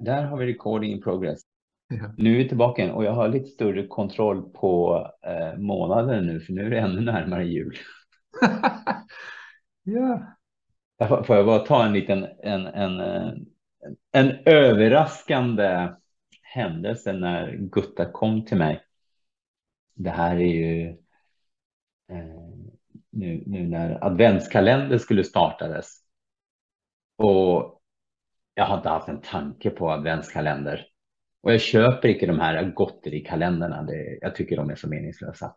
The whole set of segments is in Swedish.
Där har vi recording in progress. Ja. Nu är vi tillbaka igen och jag har lite större kontroll på eh, månaden nu, för nu är det ännu närmare jul. ja. Får får jag bara ta en liten, en, en, eh, en överraskande händelse när Gutta kom till mig. Det här är ju eh, nu, nu när adventskalender skulle startades. Och jag har inte haft en tanke på adventskalender. Och jag köper inte de här gotterikalendrarna. Det, jag tycker de är så meningslösa.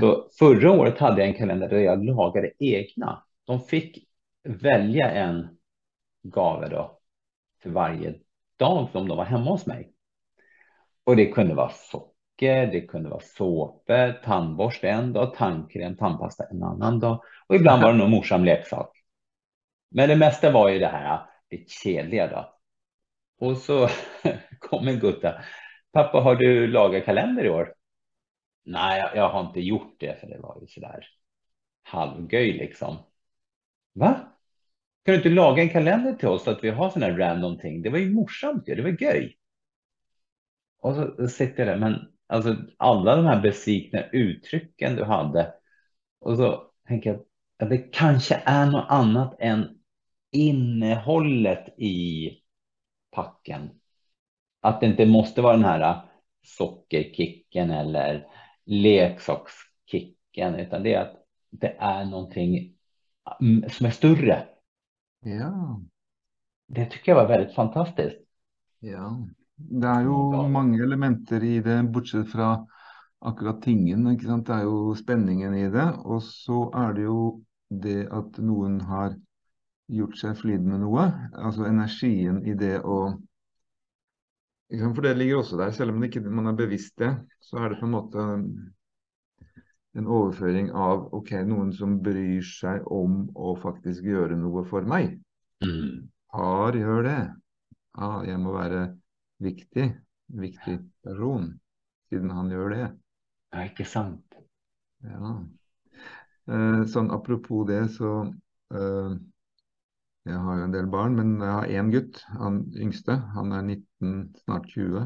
Så förra året hade jag en kalender där jag lagade egna. De fick välja en gave då för varje dag som de var hemma hos mig. Och det kunde vara socker, det kunde vara såpor, tandborste en dag, tandkräm, tandpasta en annan dag. Och ibland var det nog morsan leksak. Men det mesta var ju det här det kedliga då. Och så kommer Gutta. Pappa, har du lagat kalender i år? Nej, jag, jag har inte gjort det, för det var ju sådär halvgöj liksom. Va? Kan du inte laga en kalender till oss så att vi har sådana här random ting? Det var ju morsamt ju, det var göj. Och så sitter jag där, men alltså alla de här besvikna uttrycken du hade. Och så tänker jag att det kanske är något annat än innehållet i packen. Att det inte måste vara den här sockerkicken eller leksakskicken, utan det är att det är någonting som är större. Ja. Det tycker jag var väldigt fantastiskt. ja. Det er jo mange elementer i det, bortsett fra akkurat tingen. ikke sant? Det er jo spenningen i det. Og så er det jo det at noen har gjort seg flid med noe. Altså energien i det å sant? For det ligger også der. Selv om det ikke man er bevisst det, så er det på en måte en overføring av ok, noen som bryr seg om å faktisk gjøre noe for meg. Mm. Far gjør det. Ja, jeg må være viktig. Viktig person, siden han gjør det. Ja, ikke sant? Ja. Eh, sånn apropos det, så eh, Jeg har jo en del barn, men jeg har én gutt. Han yngste. Han er 19, snart 20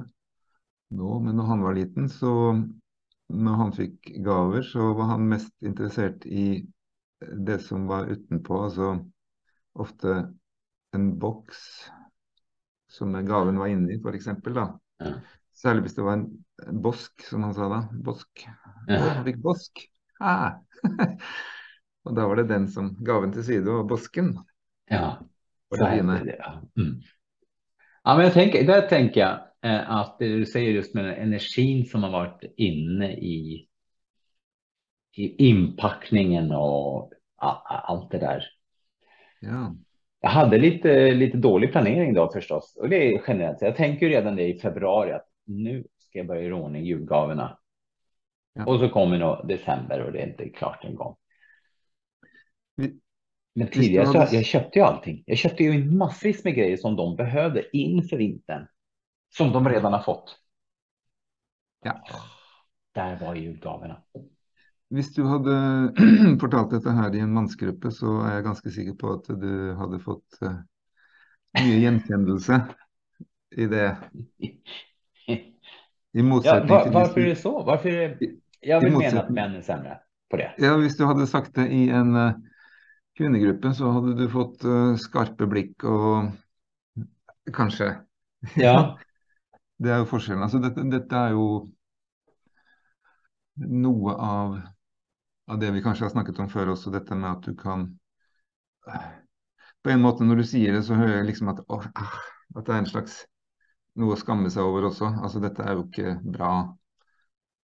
nå. Men når han var liten, så når han fikk gaver, så var han mest interessert i det som var utenpå. Altså ofte en boks som gaven var inni, f.eks. Ja. Særlig hvis det var en, en bosk, som han sa da. Bosk. Ja. Han fikk bosk. Ah. og da var det den som gaven til side, og bosken. Ja. Så är det, ja. Mm. ja, men jag tänker, där tänker jag eh, att det du säger just med den energin som har varit inne i, i inpackningen och allt det där. Ja. Jag hade lite, lite dålig planering då förstås. Och det är generellt. Jag tänker redan det i februari att nu ska jag börja göra ordning julgavorna. Ja. Och så kommer nog december och det är inte klart en gång. Men tidigare så hade- jag köpte ju allting. Jag köpte ju massvis med grejer som de behövde inför vintern. Som de redan har fått. Ja. Där var julgavorna. Hvis du hadde fortalt dette her i en mannsgruppe, så er jeg ganske sikker på at du hadde fått eh, mye gjenkjennelse i det. I Ja, motsetning var, varför är det så? Varför är det... Jag vill mena att motsättning- män är sämre på det. ja, hvis du hadde sagt det i en eh, kvinnegruppe, så hadde du fått eh, skarpe blikk og kanskje Ja. Det er jo forskjellen. Altså, dette, dette er jo noe av, av det vi kanskje har snakket om før også, dette med at du kan På en måte når du sier det, så hører jeg liksom at, åh, ah, at det er en slags noe å skamme seg over også. Altså, dette er jo ikke bra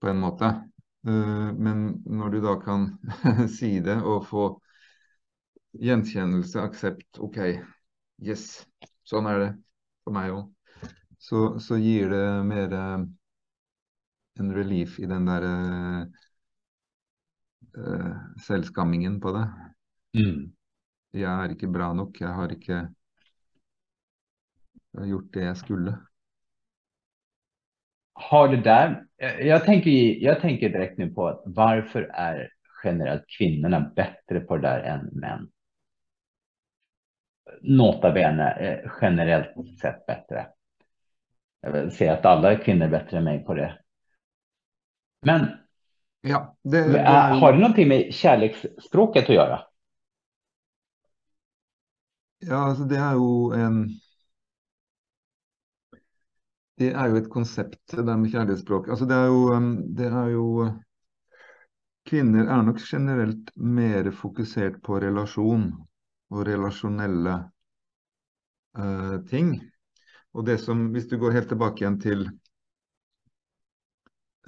på en måte. Eh, men når du da kan si det og få gjenkjennelse, aksept, OK, yes, sånn er det for meg òg så, så gir det mer eh, en relief i den der eh, eh, selvskammingen på det. Mm. Jeg er ikke bra nok, jeg har har gjort det jeg skulle. Har det där, jag tänker, jag tänker direkt nu på att varför är generellt kvinnorna bättre på det där än män? Nota bene, eh, generellt sett bättre. Jag ser att alla kvinnor är bättre än mig på det. Men ja, det, det är, har det någonting med kärleksspråket att göra? Ja, alltså det är ju en det är ju ett koncept, det där med kärleksspråk. Alltså det är ju, um, det är ju Kvinnor är nog generellt mer fokuserat på relation och relationella eh, ting. Och det som, om du går helt tillbaka igen till,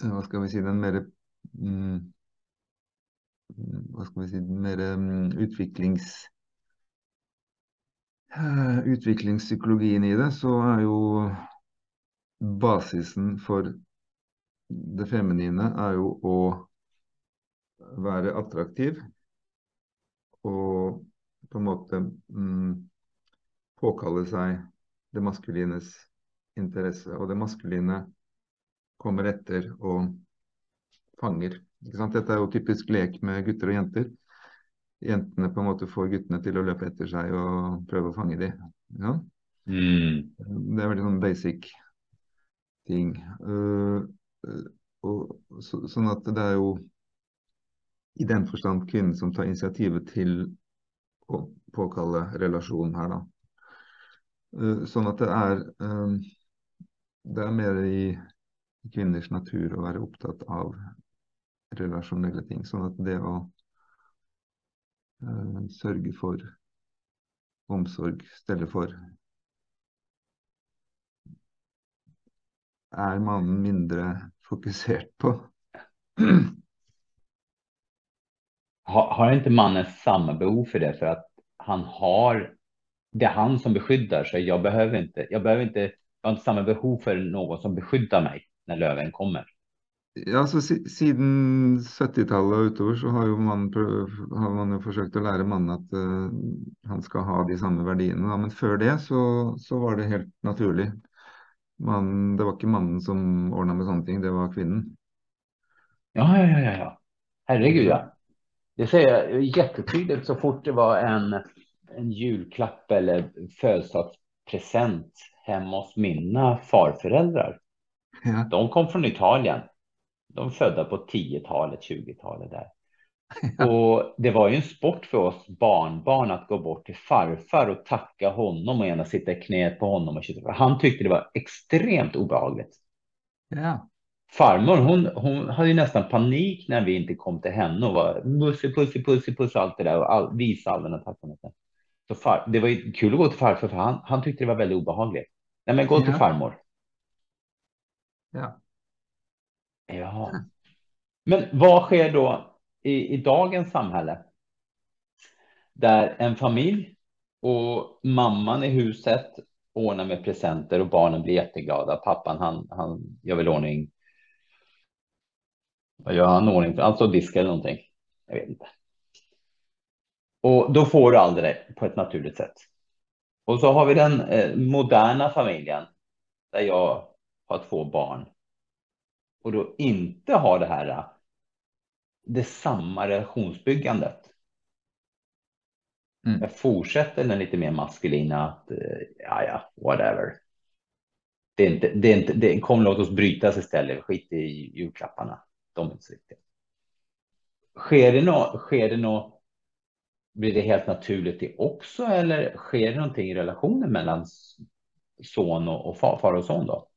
uh, vad ska vi säga, den mer, mm, vad ska vi säga, mer mm, um, utvecklings uh, eh, utvecklingspsykologin i det, så är ju basisen for det feminine er jo å være attraktiv og på en måte mm, påkalle seg det maskulines interesse. Og det maskuline kommer etter og fanger. Dette er jo typisk lek med gutter og jenter. Jentene på en måte får guttene til å løpe etter seg og prøve å fange dem. Ja? Mm. Det er veldig sånn basic ting. Uh, og, så, sånn at det er jo i den forstand kvinnen som tar initiativet til å påkalle relasjon her, da. Eh, sånn at det er ehm, Det er mer i kvinners natur å være opptatt av relasjonelle ting. Sånn at det å sørge for omsorg, stelle for är mannen mindre fokuserad på. Har, har inte mannen samma behov för det för att han har det är han som beskyddar sig. Jag behöver inte. Jag behöver inte. Jag har inte samma behov för någon som beskyddar mig när löven kommer. Ja, alltså siden 70-talet och utover så har ju man, har man ju försökt att lära mannen att uh, han ska ha de samma värderingarna. Men för det så, så var det helt naturligt. Man, det var inte mannen som ordnade med ting, det var kvinnan. Ja, ja, ja, ja. Herregud, ja. Det säger jag jättetydligt så fort det var en, en julklapp eller födelsedagspresent hemma hos mina farföräldrar. Ja. De kom från Italien. De födda på 10-talet, 20-talet där. Och det var ju en sport för oss barnbarn att gå bort till farfar och tacka honom och gärna sitta i knät på honom. Och Han tyckte det var extremt obehagligt. Ja. Farmor, hon, hon hade ju nästan panik när vi inte kom till henne och var pussi, pussi, pussi, pussi, allt det där och all, visa all den här tacksamheten. Så far, det var ju kul att gå till farfar för han, han tyckte det var väldigt obehagligt. Nej, men gå till farmor. Ja. Ja. Men vad sker då i, i dagens samhälle. Där en familj och mamman i huset ordnar med presenter och barnen blir jätteglada. Pappan han, han gör väl ordning. Vad gör han ordning? Alltså diska eller någonting. Jag vet inte. Och då får du aldrig det på ett naturligt sätt. Och så har vi den eh, moderna familjen där jag har två barn och då inte har det här det samma relationsbyggandet. Mm. Jag fortsätter den lite mer maskulina att eh, ja, ja, whatever. Det är inte, det är inte, det kommer låt oss brytas istället. Skit i julklapparna. De är inte så viktiga. Sker det något, sker det något, blir det helt naturligt det också eller sker det någonting i relationen mellan son och, far, far och son då?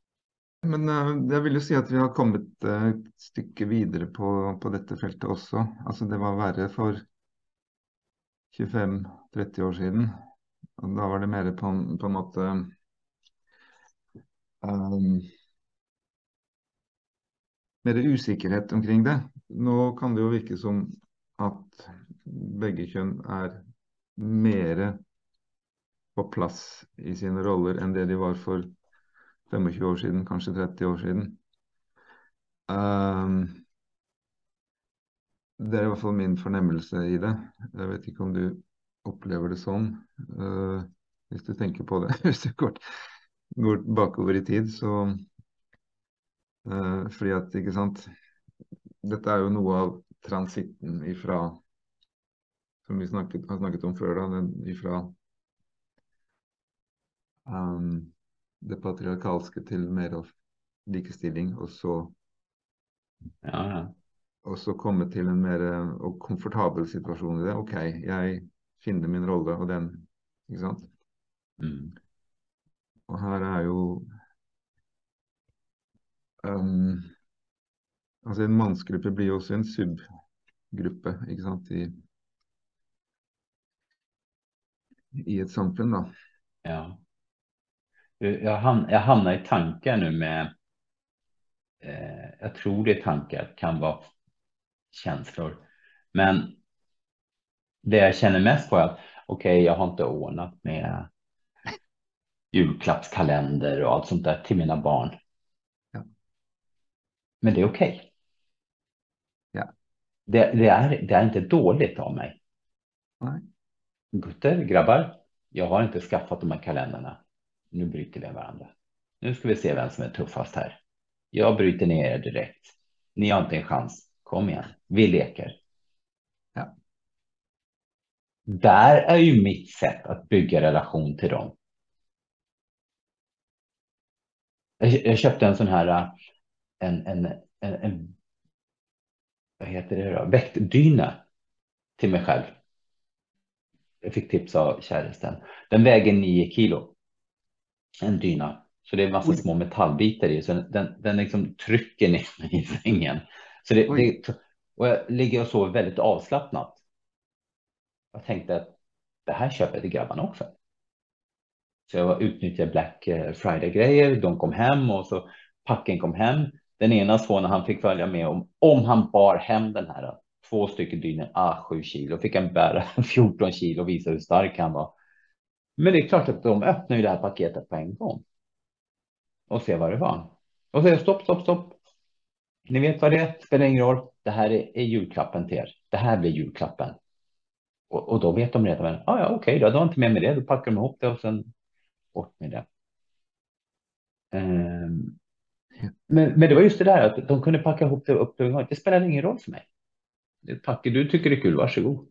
Men eh, jag vill ju säga att vi har kommit eh, ett stycke vidare på, på detta fältet också. Alltså det var värre för 25-30 år sedan. Och då var det mer på, på något um, mer osäkerhet omkring det. Nu kan det ju verka som att bägge kjønn är mer på plats i sina roller än det de var för 25 år siden, kanskje 30 år siden. Um, det er i hvert fall min fornemmelse i det. Jeg vet ikke om du opplever det sånn. Uh, hvis du tenker på det. hvis du går, går bakover i tid, så uh, Fordi at, ikke sant Dette er jo noe av transitten ifra som vi snakket, har snakket om før, da, den ifra um, det patriarkalske til mer av likestilling, og så, Ja, ja. og så komme til en mer eh, og komfortabel situasjon i det. OK, jeg finner min rolle, og den Ikke sant? Mm. Og her er jo um, Altså, en mannsgruppe blir jo også en subgruppe, ikke sant, i, i et samfunn, da. Ja. Jag, ham jag hamnar i tankar nu med, eh, jag tror det är tankar, kan vara känslor. Men det jag känner mest på är att okej, okay, jag har inte ordnat med julklappskalender och allt sånt där till mina barn. Ja. Men det är okej. Okay. Ja. Det, det, är, det är inte dåligt av mig. Nej. Gutter, grabbar, jag har inte skaffat de här kalendrarna. Nu bryter vi varandra. Nu ska vi se vem som är tuffast här. Jag bryter ner er direkt. Ni har inte en chans. Kom igen, vi leker. Ja. Där är ju mitt sätt att bygga relation till dem. Jag, köpte en sån här, en, en, en, en vad heter det då, väktdyna till mig själv. Jag fick tips av käresten. Den väger nio kilo. En dyna. Så det är en massa små metallbitar i. Så den, den liksom trycker ner mig i sängen. Så det, det, och jag ligger och sover väldigt avslappnat. Jag tänkte att det här köper jag till grabbarna också. Så jag utnyttjade Black eh, Friday-grejer. De kom hem och så packen kom hem. Den ena sonen han fick följa med om, om han bar hem den här. Två stycken dynor, ah, sju kilo. Fick han bära 14 kilo och visa hur stark han var. Men det är klart att de öppnar ju det här paketet på en gång. Och ser vad det var. Och säger stopp, stopp, stopp. Ni vet vad det är, spelar ingen roll. Det här är, är julklappen till er. Det här blir julklappen. Och, och då vet de redan, ah, ja okej, okay, då, då har inte med mig det. Då packar de ihop det och sen bort med det. Um, men, men det var just det där att de kunde packa ihop det upp det. spelade ingen roll för mig. Tack, du tycker det är kul, varsågod.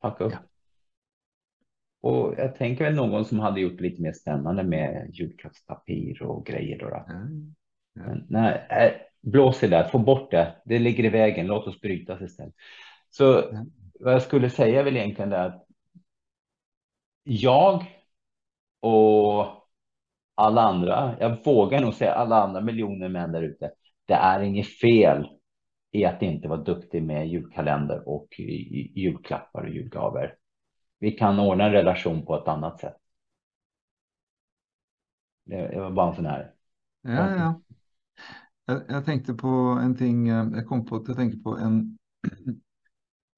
Packa upp. Ja. Och jag tänker väl någon som hade gjort det lite mer spännande med julklappspapir och grejer. Då. Mm. Ja. Men, nej, äh, blås i det, få bort det. Det ligger i vägen, låt oss brytas istället. Så mm. vad jag skulle säga är väl egentligen det att jag och alla andra, jag vågar nog säga alla andra miljoner män där ute, det är inget fel i att inte vara duktig med julkalender och julklappar och julgaver. Vi kan ordna en relation på ett annat sätt. Det var bara en sån här. Ja, ja. Jag, jag tänkte på en ting, eh, jag kom på att jag tänkte på en,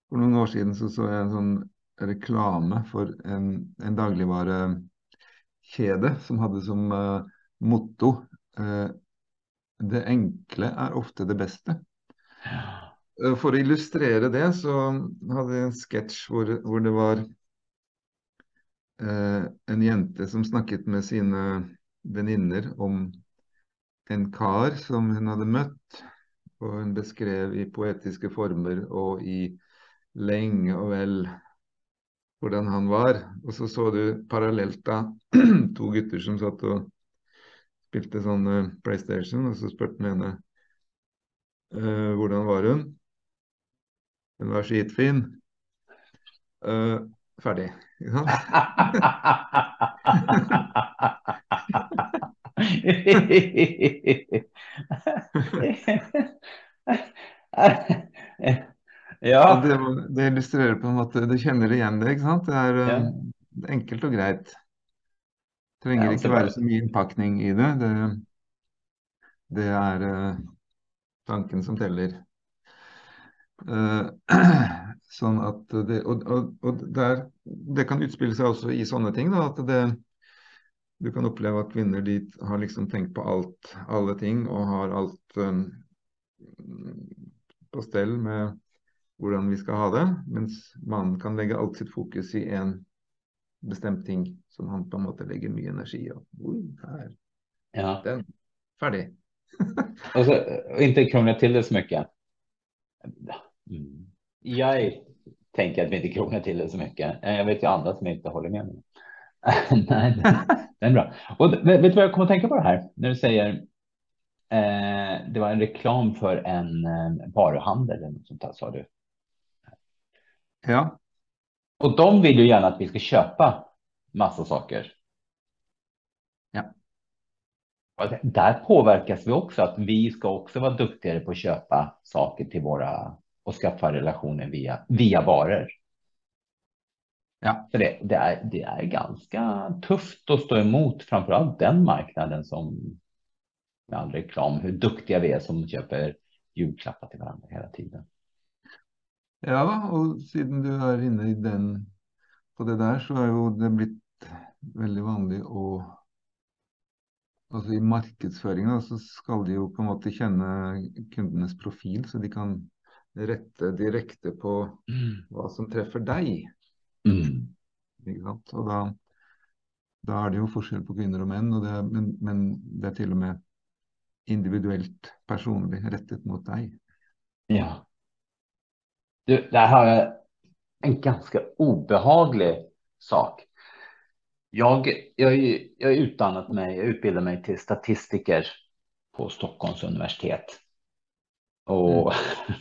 för några år sedan så såg jag en sån reklam för en, en dagligvarukedja som hade som eh, motto eh, det enkla är ofta det bästa. Eh, for å för att illustrera det så hade jag en sketch där det var eh, en jente som snakket med sina venninner om en kar som hun hadde møtt. Og hun beskrev i poetiske former og i lenge og vel hvordan han var. Og så så du parallelt da to gutter som satt og spilte sånn eh, PlayStation, og så spurte den ene uh, hvordan var hun? Hun var skitfin. Uh, ferdig. Sant? ja. Det, det, illustrerer på en måte Du kjenner igjen det, ikke sant? Det er ja. um, enkelt og greit. Trenger ja, ikke være så mye innpakning i det. Det, det er uh, tanken som teller. Uh, sånn at det, og, og, og der, det kan utspille seg også i sånne ting. Da, at det, du kan oppleve at kvinner de har liksom tenkt på alt, alle ting, og har alt um, på stell med hvordan vi skal ha det. Mens mannen kan legge alt sitt fokus i en bestemt ting som han på en måte legger mye energi i. Ja. Den. Ferdig. Och, så, och inte krångla till det så mycket. Jag tänker att vi inte krånglar till det så mycket. Jag vet ju andra som inte håller med mig. Nej, det är bra. Och vet du vad jag kommer att tänka på det här? När du säger eh, det var en reklam för en eh, varuhandel eller något sånt där, sa du. Ja. Och de vill ju gärna att vi ska köpa massa saker. Ja. Och där påverkas vi också att vi ska också vara duktigare på att köpa saker till våra och skaffa relationer via, via varor. Ja. Så det, det, är, det är ganska tufft att stå emot framförallt den marknaden som med all reklam, hur duktiga vi är som köper julklappar till varandra hela tiden. Ja, och sedan du är inne i den på det där så är ju det blivit väldigt vanligt och alltså i marknadsföringen så ska de ju på något sätt känna kundernas profil så de kan rätta direkt på mm. vad som träffar dig. Mm. Och då, då är det ju skillnad på kvinnor och män, och det, men, men det är till och med individuellt personligt rättat mot dig. Ja. Du, där har jag en ganska obehaglig sak. Jag, jag, jag utbildat mig, jag utbildar mig till statistiker på Stockholms universitet. Och mm.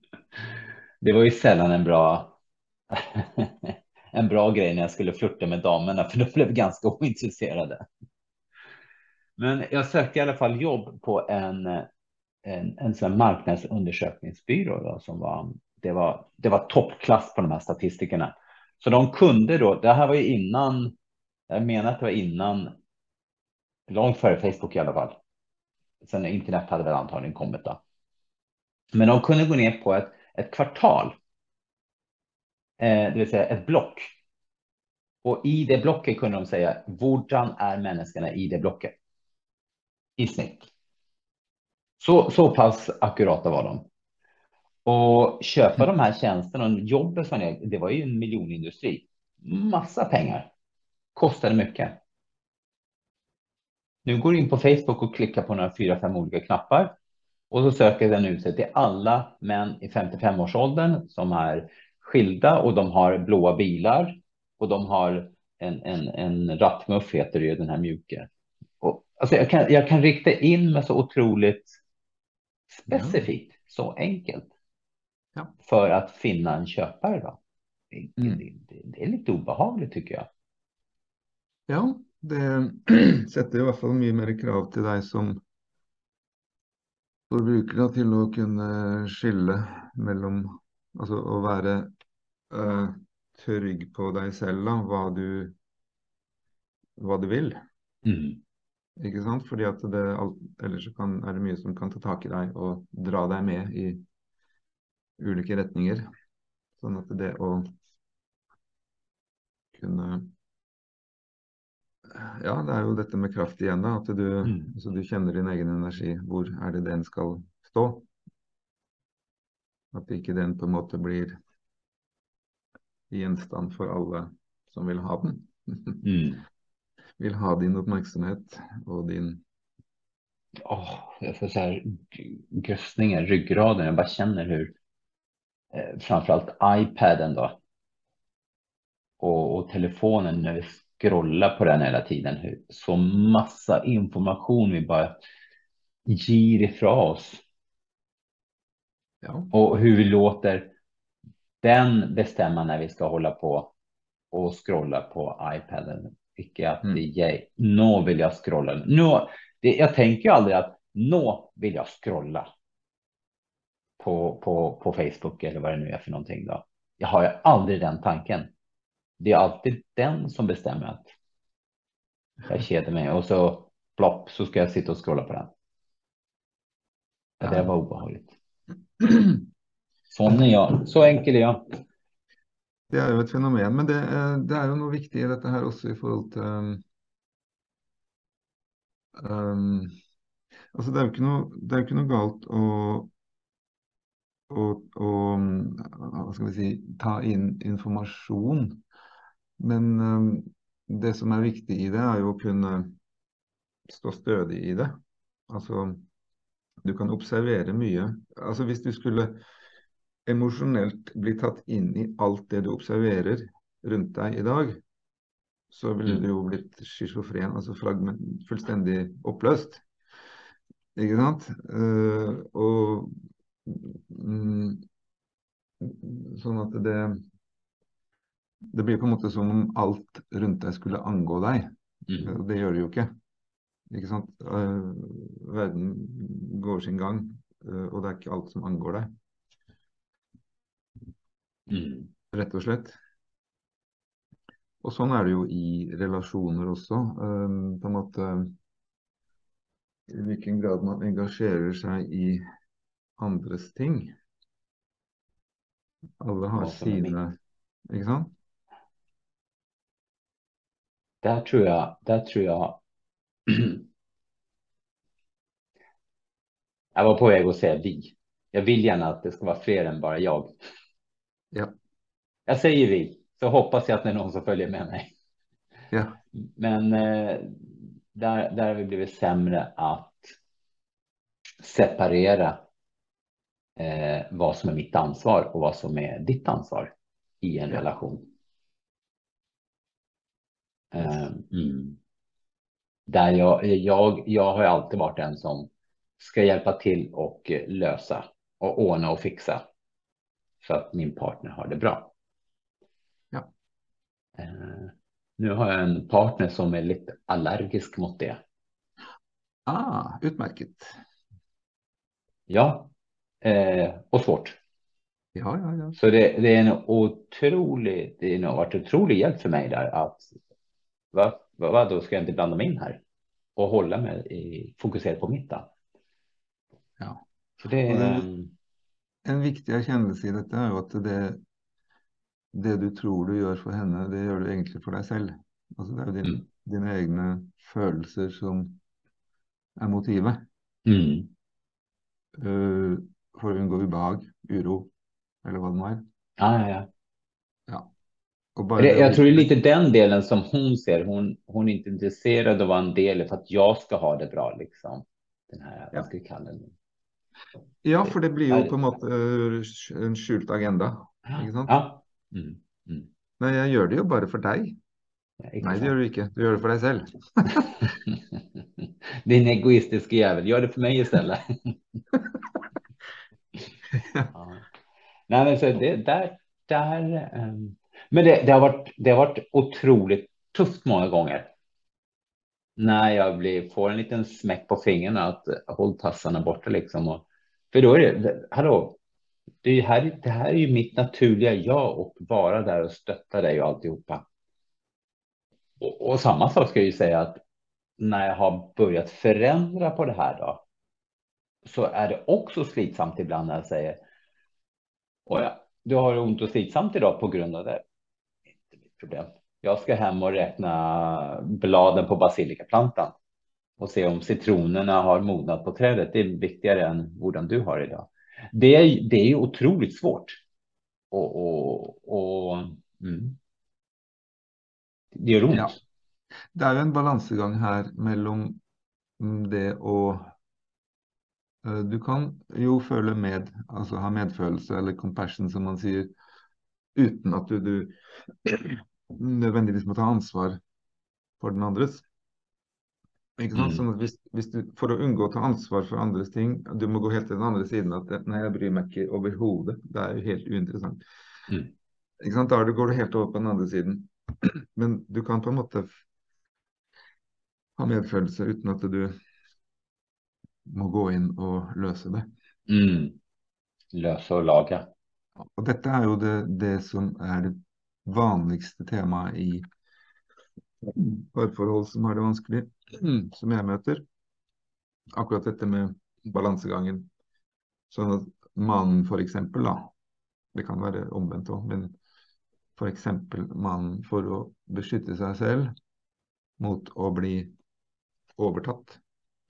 det var ju sällan en bra en bra grej när jag skulle flirta med damerna, för de blev ganska ointresserade. Men jag sökte i alla fall jobb på en, en, en sån marknadsundersökningsbyrå då, som var det, var, det var toppklass på de här statistikerna. Så de kunde då, det här var ju innan, jag menar att det var innan, långt före Facebook i alla fall. Sen internet hade väl antagligen kommit då. Men de kunde gå ner på ett, ett kvartal Eh, det vill säga ett block. Och i det blocket kunde de säga, hurdan är människorna i det blocket? I snitt. Så, så pass akurata var de. Och köpa de här tjänsterna och jobben som är, det var ju en miljonindustri. Massa pengar. Kostade mycket. Nu går du in på Facebook och klickar på några fyra, fem olika knappar och så söker den ut sig till alla män i 55-årsåldern som är skilda och de har blåa bilar och de har en, en, en rattmuff heter det ju, den här mjuka. Och, alltså jag, kan, jag kan rikta in mig så otroligt specifikt, ja. så enkelt. Ja. För att finna en köpare. Då. Det, mm. det, det, det, är lite obehagligt tycker jag. Ja, det sätter i alla fall mycket mer krav till dig som förbrukare till att kunna skilja mellan, alltså att vara uh, trygg på deg selv, da, hva du, hva du vil. Mm. Ikke sant? Fordi at det, ellers kan, er det mye som kan ta tak i deg og dra deg med i ulike retninger. Sånn at det å kunne Ja, det er jo dette med kraft igjen, da. At du, mm. altså, du kjenner din egen energi. Hvor er det den skal stå? At ikke den på en måte blir gjenstand for alle som vil ha den. Mm. Vill ha din uppmärksamhet och din... Oh, jag får så här grösningar, ryggraden. Jag bara känner hur eh, framförallt iPaden då och, och, telefonen när vi scrollar på den hela tiden. Så massa information vi bara ger ifrån oss. Ja. Och hur vi låter den bestämma när vi ska hålla på och scrolla på iPaden. Icke att mm. det nå vill jag scrolla. Nå, det, jag tänker ju aldrig att nå vill jag scrolla på, på, på Facebook eller vad det nu är för någonting. Då. Jag har ju aldrig den tanken. Det är alltid den som bestämmer att jag keder mig och så plopp så ska jag sitta och scrolla på den. Ja, det var obehagligt. Sån är jag. Så enkel är jag. Det är ju ett fenomen, men det, det är ju nog viktigt i detta här också i förhållande till um, um, Alltså det är ju inte något, det är inte något galt att och, och, vad ska vi säga, ta in information. Men um, det som är viktigt i det är ju att kunna stå stödig i det. Alltså, du kan observera mycket. Alltså, om du skulle emosjonelt bli tatt inn i alt det du observerer rundt deg i dag, så ville Mm. det jo blitt schizofren, altså fragment, fullstendig oppløst. Ikke sant? Eh, og mm, sånn at det Det blir på en måte som om alt rundt deg skulle angå deg. Mm. Det gjør det jo ikke. Ikke sant? Eh, verden går sin gang, eh, og det er ikke alt som angår deg, Mm. rett og slett. Og sånn er det jo i relasjoner også. eh, på en måte I hvilken grad man engasjerer seg i andres ting. Alle har sine Ikke sant? Där tror jag, där tror jag Jag var på väg att säga vi. Jag vill gärna att det ska vara fler än bara jag. Ja. Jag säger vi, så hoppas jag att det är någon som följer med mig. Ja. Men eh, där, där har vi blivit sämre att separera eh, vad som är mitt ansvar och vad som är ditt ansvar i en relation. Eh, mm. Där jag, jag, jag har alltid varit den som ska hjälpa till och lösa och ordna och fixa så att min partner har det bra. Ja. Eh, nu har jag en partner som är lite allergisk mot det. Ah, utmerket. Ja, eh, och svårt. Ja, ja, ja. Så det, det är en otrolig, det har varit otrolig hjälp för mig där att vad, vad, vad då ska jag inte blanda mig in här och hålla mig i, fokuserad på mitt då. Ja. Så det är, En viktig erkjennelse i dette er jo at det, det du tror du gjør for henne, det gjør du egentlig for deg selv. Altså det jo din, Mm. dine egne følelser som er motivet. mm, eh, for å unngå ubehag, uro, eller hva det nå er. ja, ja, ja. Å jag tror det är lite den delen som hon ser. Hon, hon är inte intresserad av att vara en del för att jag ska ha det bra liksom. Den här, Ja. vad ska vi kalla den? Ja, for det blir jo Er- på en måte eh, en skjult agenda. Ikke sant? Ja. Mm, mm. Nei, jeg gjør det jo bare for deg. Ja, Nei, det gjør du ikke. Du gjør det for deg selv. Din egoistiska jävel, gör det för mig istället. ja. Nej, men så det, där, där, ehm, men det, det, har varit, det har varit otroligt tufft många gånger. När jag blir, får en liten smäck på fingrarna att håll tassarna borta liksom. Och, för då är det, hallå, det, här, det här är ju mitt naturliga jag och vara där och stötta dig och alltihopa. Och, och samma sak ska jag ju säga att när jag har börjat förändra på det här då, så är det också slitsamt ibland när jag säger, och ja, du har ont och slitsamt idag på grund av det. Problem. Jag ska hem och räkna bladen på basilikaplantan och se om citronerna har mognat på trädet. Det är viktigare än hur du har idag. Det är, det är otroligt svårt. Och, och, och mm. det gör ont. Ja. Det är en balansgång här mellan det och eh, Du kan ju följa med, alltså ha medföljelse eller compassion, som man säger, utan att du, du nødvendigvis må ta ansvar for den andres. Ikke sant? Mm. Sånn at hvis, hvis du, for å unngå å ta ansvar for andres ting, du må gå helt til den andre siden at det- nei, jeg bryr meg ikke overhodet. Det er jo helt uinteressant. Mm. Ikke sant? Da du- går du helt over på den andre siden. Men du kan på en måte ha medfølelse uten at du må gå inn og løse det. Mm. Lösa och laga. Og dette er jo det, det som er det vanligste temaet i parforhold som har det vanskelig, som jeg møter. Akkurat dette med balansegangen. Sånn at mannen eksempel, da, det kan være omvendt òg, men eksempel mannen for å beskytte seg selv mot å bli overtatt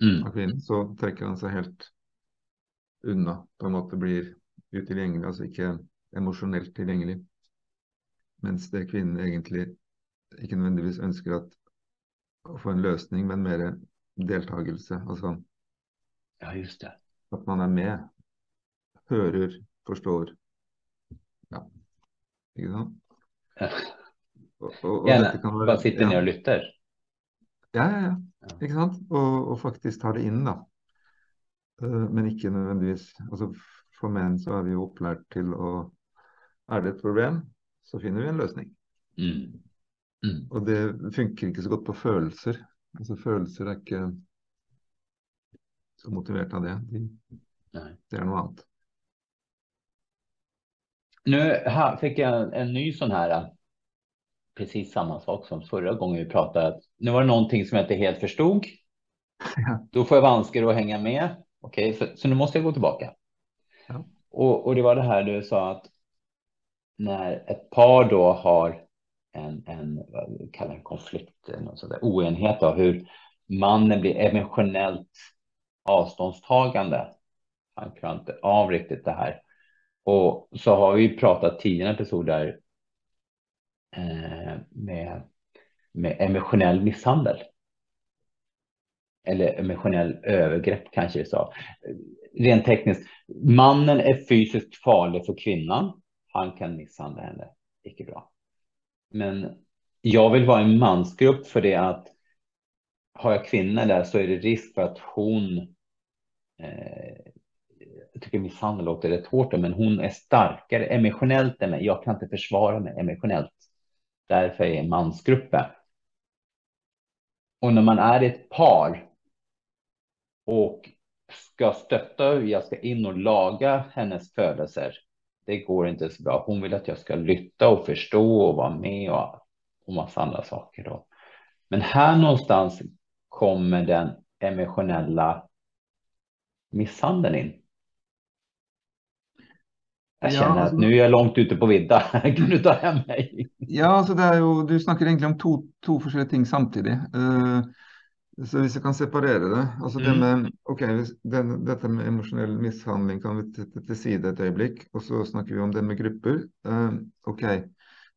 Mm. av kvinnen, så trekker han seg helt unna. På en måte blir utilgjengelig, altså ikke emosjonelt tilgjengelig. Mens det kvinnen egentlig ikke nødvendigvis ønsker at, å få en løsning, men mer deltakelse. Altså Ja, just det. at man er med, hører, forstår. Ja. Ikke sant? Og, og, Gjerne være, bare sitte ned og lytte. Ja, ja, ja. Ikke sant? Og, og, faktisk ta det inn, da. Uh, men ikke nødvendigvis altså, For menn så er vi jo opplært til å Er det et problem, så finner vi en løsning. Mm. Mm. Og det funker ikke så godt på følelser. Altså Følelser er ikke så motivert av det. De, det er noe annet. Nu här fick jag en, en ny sån här, precis samma sak som förra gången vi pratade. Nu var det någonting som jag inte helt förstod. Ja. Då får jag vanskar att hänga med. Okej, okay, så, så, nu måste jag gå tillbaka. Ja. Och, och det var det här du sa att när ett par då har en, en vad vi kallar en konflikt, eh, där, oenighet av hur mannen blir emotionellt avståndstagande. Han klarar inte av riktigt det här. Och så har vi pratat tidigare episoder eh, med, med emotionell misshandel. Eller emotionell övergrepp kanske vi sa. Rent tekniskt, mannen är fysiskt farlig för kvinnan. Han kan misshandla henne, icke bra. Men jag vill vara en mansgrupp för det att har jag kvinnor där så är det risk för att hon eh, jag tycker misshandel låter rätt hårt, men hon är starkare emotionellt än mig. Jag kan inte försvara mig emotionellt. Därför är jag mansgruppen. Och när man är ett par och ska stötta, jag ska in och laga hennes födelser. Det går inte så bra. Hon vill att jag ska lytta och förstå och vara med och, och massa andra saker. Då. Men här någonstans kommer den emotionella misshandeln in. Jeg kjenner ja, altså, at nå er jeg langt ute på vidda. kan du ta hem meg? ja, det er jo, Du snakker egentlig om to forskjellige ting samtidig. Uh, så jeg kan separere det altså mm. det med, ok, den, Dette med emosjonell mishandling kan vi sette til side et øyeblikk. Og så snakker vi om det med grupper. Uh, ok,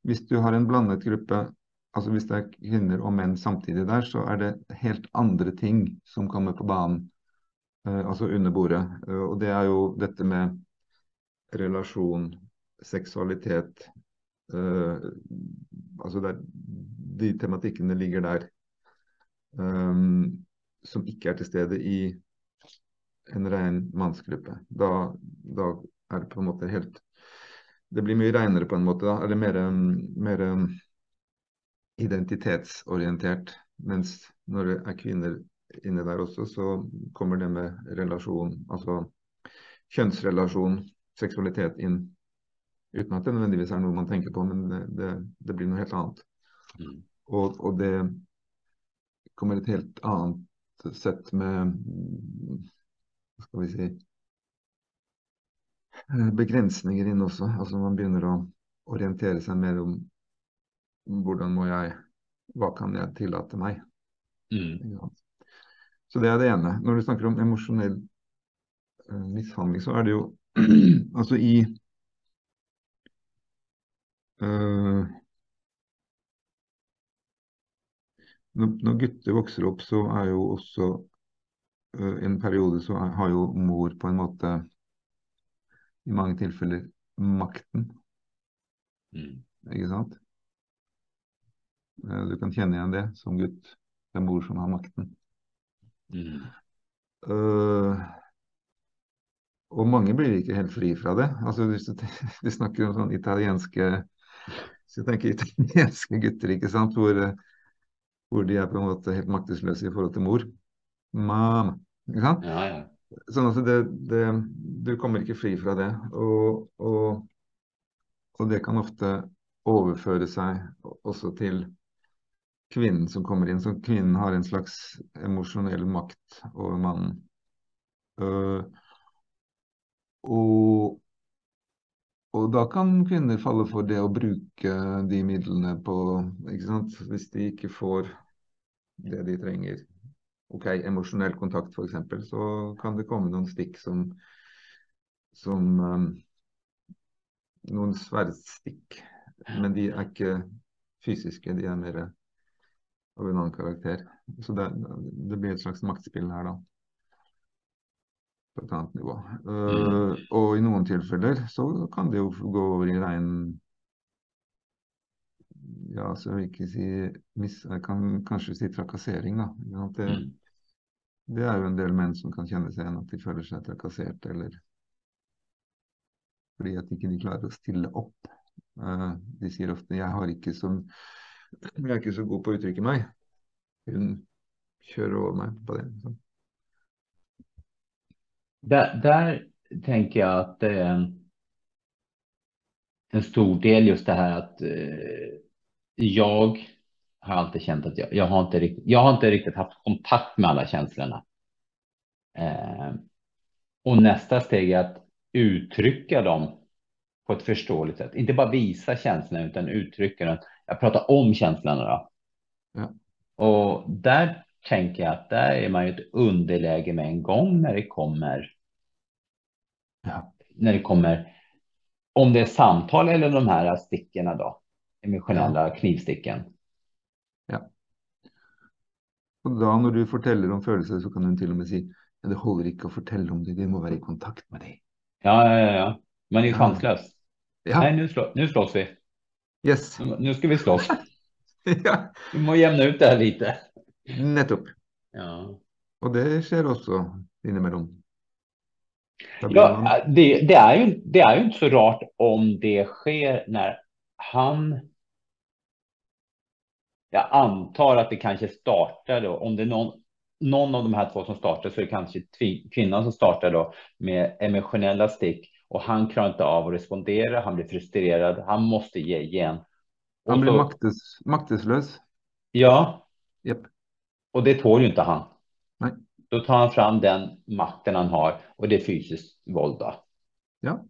Hvis du har en blandet gruppe, altså hvis det er kvinner og menn samtidig der, så er det helt andre ting som kommer på banen. Uh, altså under bordet. og det er jo dette med relasjon, seksualitet uh, Altså der, de tematikkene ligger der. Um, som ikke er til stede i en ren mannsgruppe. Da, da, er det på en måte helt Det blir mye renere på en måte. da, Eller mer, mer identitetsorientert. Mens når det er kvinner inne der også, så kommer det med relasjon, altså kjønnsrelasjon, seksualitet inn. Uten at det nødvendigvis er noe man tenker på, men det, det, det blir noe helt annet. Og, og, det kommer et helt annet sett med skal vi si eh, Begrensninger inn også. Altså Man begynner å orientere seg mer om må jeg Hva kan jeg tillate meg? Mm. Så det er det ene. Når du snakker om emosjonell uh, mishandling, så er det jo altså i uh, når, gutter vokser opp, så er jo også uh, en periode så er, har jo mor på en måte i mange tilfeller makten. Mm. Ikke sant? Uh, du kan kjenne igjen det som gutt. Det er mor som har makten. Mm. Uh, og mange blir ikke helt fri fra det. Altså du snakker om sånn italienske hvis jeg tenker italienske gutter, ikke sant, hvor, hvor, de er på en måte helt maktesløse i forhold til mor. Mamma. Ikke sant? Ja, ja. Sånn at det, det, Du kommer ikke fri fra det. Og, og, og, det kan ofte overføre seg også til kvinnen som kommer inn. Så kvinnen har en slags emosjonell makt over mannen. Uh, og, og, da kan kvinner falle for det å bruke de midlene på? Hvis de ikke får det de trenger. Ok, emosjonell kontakt f.eks., så kan det komme noen stikk som, som um, Noen sverdstikk. Men de er ikke fysiske, de er mer av en annen karakter. Så det, det blir et slags maktspill her, da på et annet nivå. Uh, og i noen tilfeller så kan det jo gå over i rein ja, så vil ikke si mis, Jeg kan kanskje si trakassering, da. Det, Mm. det er jo en del menn som kan kjenne seg igjen at de føler seg trakassert, eller fordi at ikke de klarer å stille opp. Eh, de sier ofte 'jeg har ikke så jeg er ikke så god på å uttrykke meg'. Hun kjører over meg på det. Så. Där, där tänker jag att det är en, en stor del just det här att eh, jag har alltid känt att jag, jag, har inte riktigt, jag har inte riktigt haft kontakt med alla känslorna. Eh, och nästa steg är att uttrycka dem på ett förståeligt sätt. Inte bara visa känslorna utan uttrycka dem. Jag pratar om känslorna då. Ja. Och där tänker jag att där är man ju ett underläge med en gång när det kommer. Ja. När det kommer. Om det är samtal eller de här stickorna då. Emotionella knivsticken. Og da når du forteller om følelser, så kan hun til og med si ja, det holder ikke å fortelle om det, vi må være i kontakt med det. Ja, ja, ja, ja. Man är ju Ja. chanslös. Ja, Nej, nu, slå, nu slåss vi. yes. Nu, ska vi slåss. ja, Vi må jämna ut det här lite. nettopp. Ja. Og det. Da blir man, Ja, det, det, är ju, det är ju inte så rart om det sker när han. Jag antar att det kanske startar då, om det är någon, någon av de här två som startar så är det kanske kvinnan som startar då med emotionella stick och han klarar inte av att respondera. Han blir frustrerad. Han måste ge igen. Och han blir så- maktes, maktesløs. Ja, Jepp. och det tål ju inte han. Nej. Då tar han fram den makten han har och det är fysiskt våld. Då. Ja.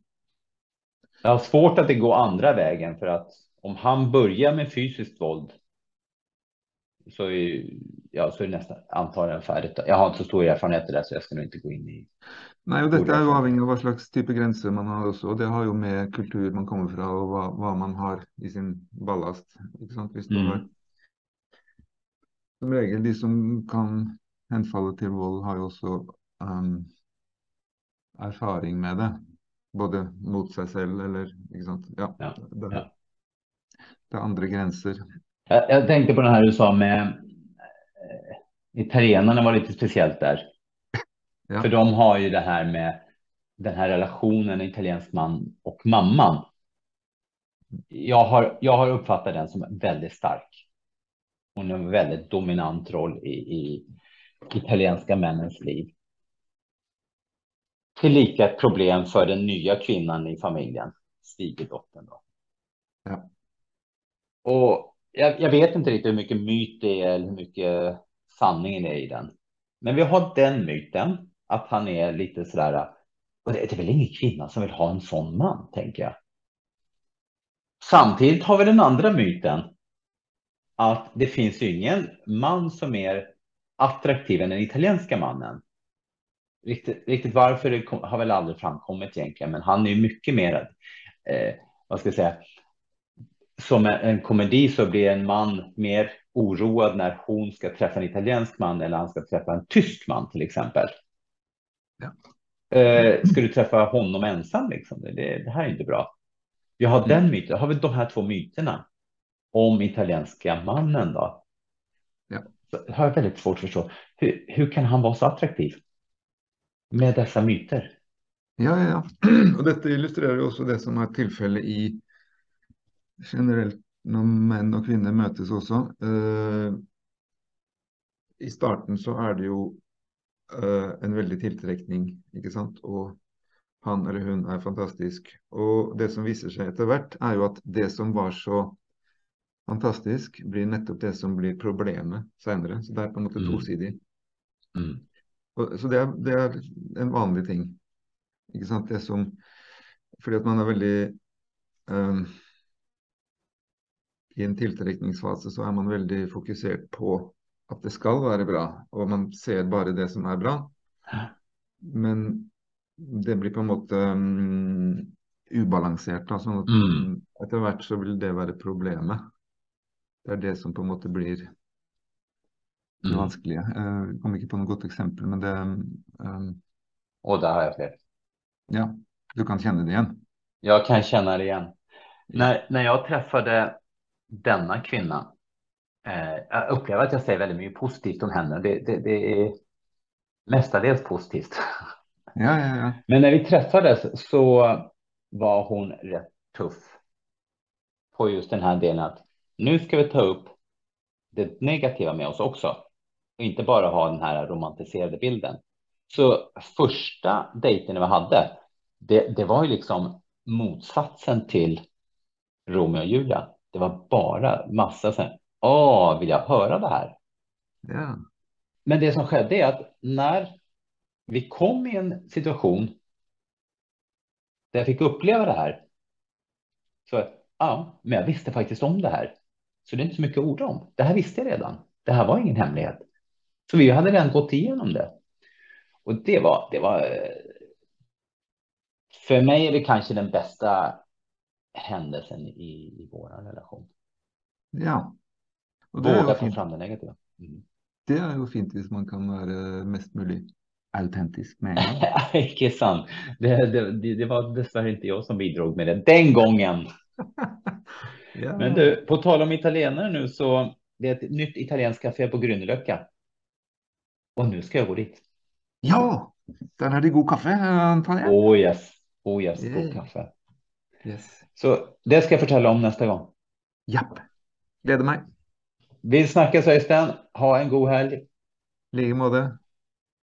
Jag har svårt att det går andra vägen för att om han börjar med fysiskt våld. Så är, ja, så är det nästan antagligen färdigt. Jag har inte så stor erfarenhet i det så jag ska nog inte gå in i. Nei, og Dette er jo avhengig av hva slags type grenser man har også. og Det har jo med kultur man kommer fra og hva, hva man har i sin ballast. du Mm. har Som regel, de som kan henfalle til vold, har jo også um, erfaring med det. Både mot seg selv eller sant. Ja. Ja, Det, ja. det er andre grenser. Jag, jag tänkte på den här du sa med eh, italienarna var lite speciellt där. Ja. För de har ju det här med den här relationen italiensk man och mamman. Jag har, jag har uppfattat den som väldigt stark. Hon har en väldigt dominant roll i, i italienska männens liv. Tillika ett problem för den nya kvinnan i familjen, svigerdottern. Då. Ja. Och jag, jag vet inte riktigt hur mycket myt det är eller hur mycket sanningen är i den. Men vi har den myten att han är lite sådär. Och det är väl ingen kvinna som vill ha en sån man, tänker jag. Samtidigt har vi den andra myten. Att det finns ju ingen man som är attraktiv än den italienska mannen. Riktigt, riktigt varför det kom, har väl aldrig framkommit egentligen, men han är ju mycket mer, eh, vad ska jag säga, som en, komedi så blir en man mer oroad när hon ska träffa en italiensk man eller han ska träffa en tysk man till exempel. Ja. Eh, ska du träffa honom ensam liksom? Det, det här är inte bra. Vi har den myten, har vi de här två myterna om italienska mannen då? Ja. Så har jag väldigt svårt att förstå. Hur, hur kan han vara så attraktiv? Med dessa myter? Ja, ja, ja. Og dette illustrerer jo også det som er tilfellet i generelt når menn og kvinner møtes også. Eh, I starten så er det jo eh, en veldig tiltrekning, ikke sant. Og han eller hun er fantastisk. Og det som viser seg etter hvert, er jo at det som var så fantastisk, blir nettopp det som blir problemet senere. Så det er på en måte Mm. tosidig. Mm. Og, så det er, det er en vanlig ting. Ikke sant? Det som Fordi at man er veldig ehm, I en tiltrekningsfase så er man veldig fokusert på at det skal være bra, og man ser bare det som er bra. Men det blir på en måte mm, ubalansert. Da, sånn at Mm. etter hvert så vil det være problemet. Det er det som på en måte blir Mm. vanskelige. Eh, Jeg kom ikke på noe godt eksempel, men det ehm, Och där har jag fel. Ja, du kan kjenne det igjen. Jag kan känna det igen. När, när jag träffade denna kvinna. Eh, jag upplever att jag säger väldigt mycket positivt om henne. Det, det, det är mestadels positivt. Ja, ja, ja. Men när vi träffades så var hon rätt tuff på just den här delen att nu ska vi ta upp det negativa med oss också. Och inte bara ha den här romantiserade bilden. Så första dejten vi hade, det, det var ju liksom motsatsen till Romeo och Julia. Det var bara massa sen. Åh, vill jag höra det här? Ja. Men det som skedde är att när vi kom i en situation där jag fick uppleva det här. Så ja, men jag visste faktiskt om det här. Så det är inte så mycket att orda om. Det här visste jag redan. Det här var ingen hemlighet. Så vi hade redan gått igenom det. Och det var, det var. För mig är det kanske den bästa händelsen i, i vår relation. Ja. Och det Våga ta fram det negativa. Mm. Det är ju fint om man kan vara mest möjligt autentisk med Inte sant. Det, det, det var dessvärre inte jag som bidrog med det den gången. ja. Men du, på tal om italienare nu så det är ett nytt italienskt café på Grünerlöcka. Och nu ska jag gå dit. Ja, där har de god kaffe antar jag. Oh yes, oh yes, yeah. god kaffe. Yes. Så det ska jag förtälla om nästa gång. Japp, gläder mig. Vi snackas Öystein. Ha en god helg. Lige måte.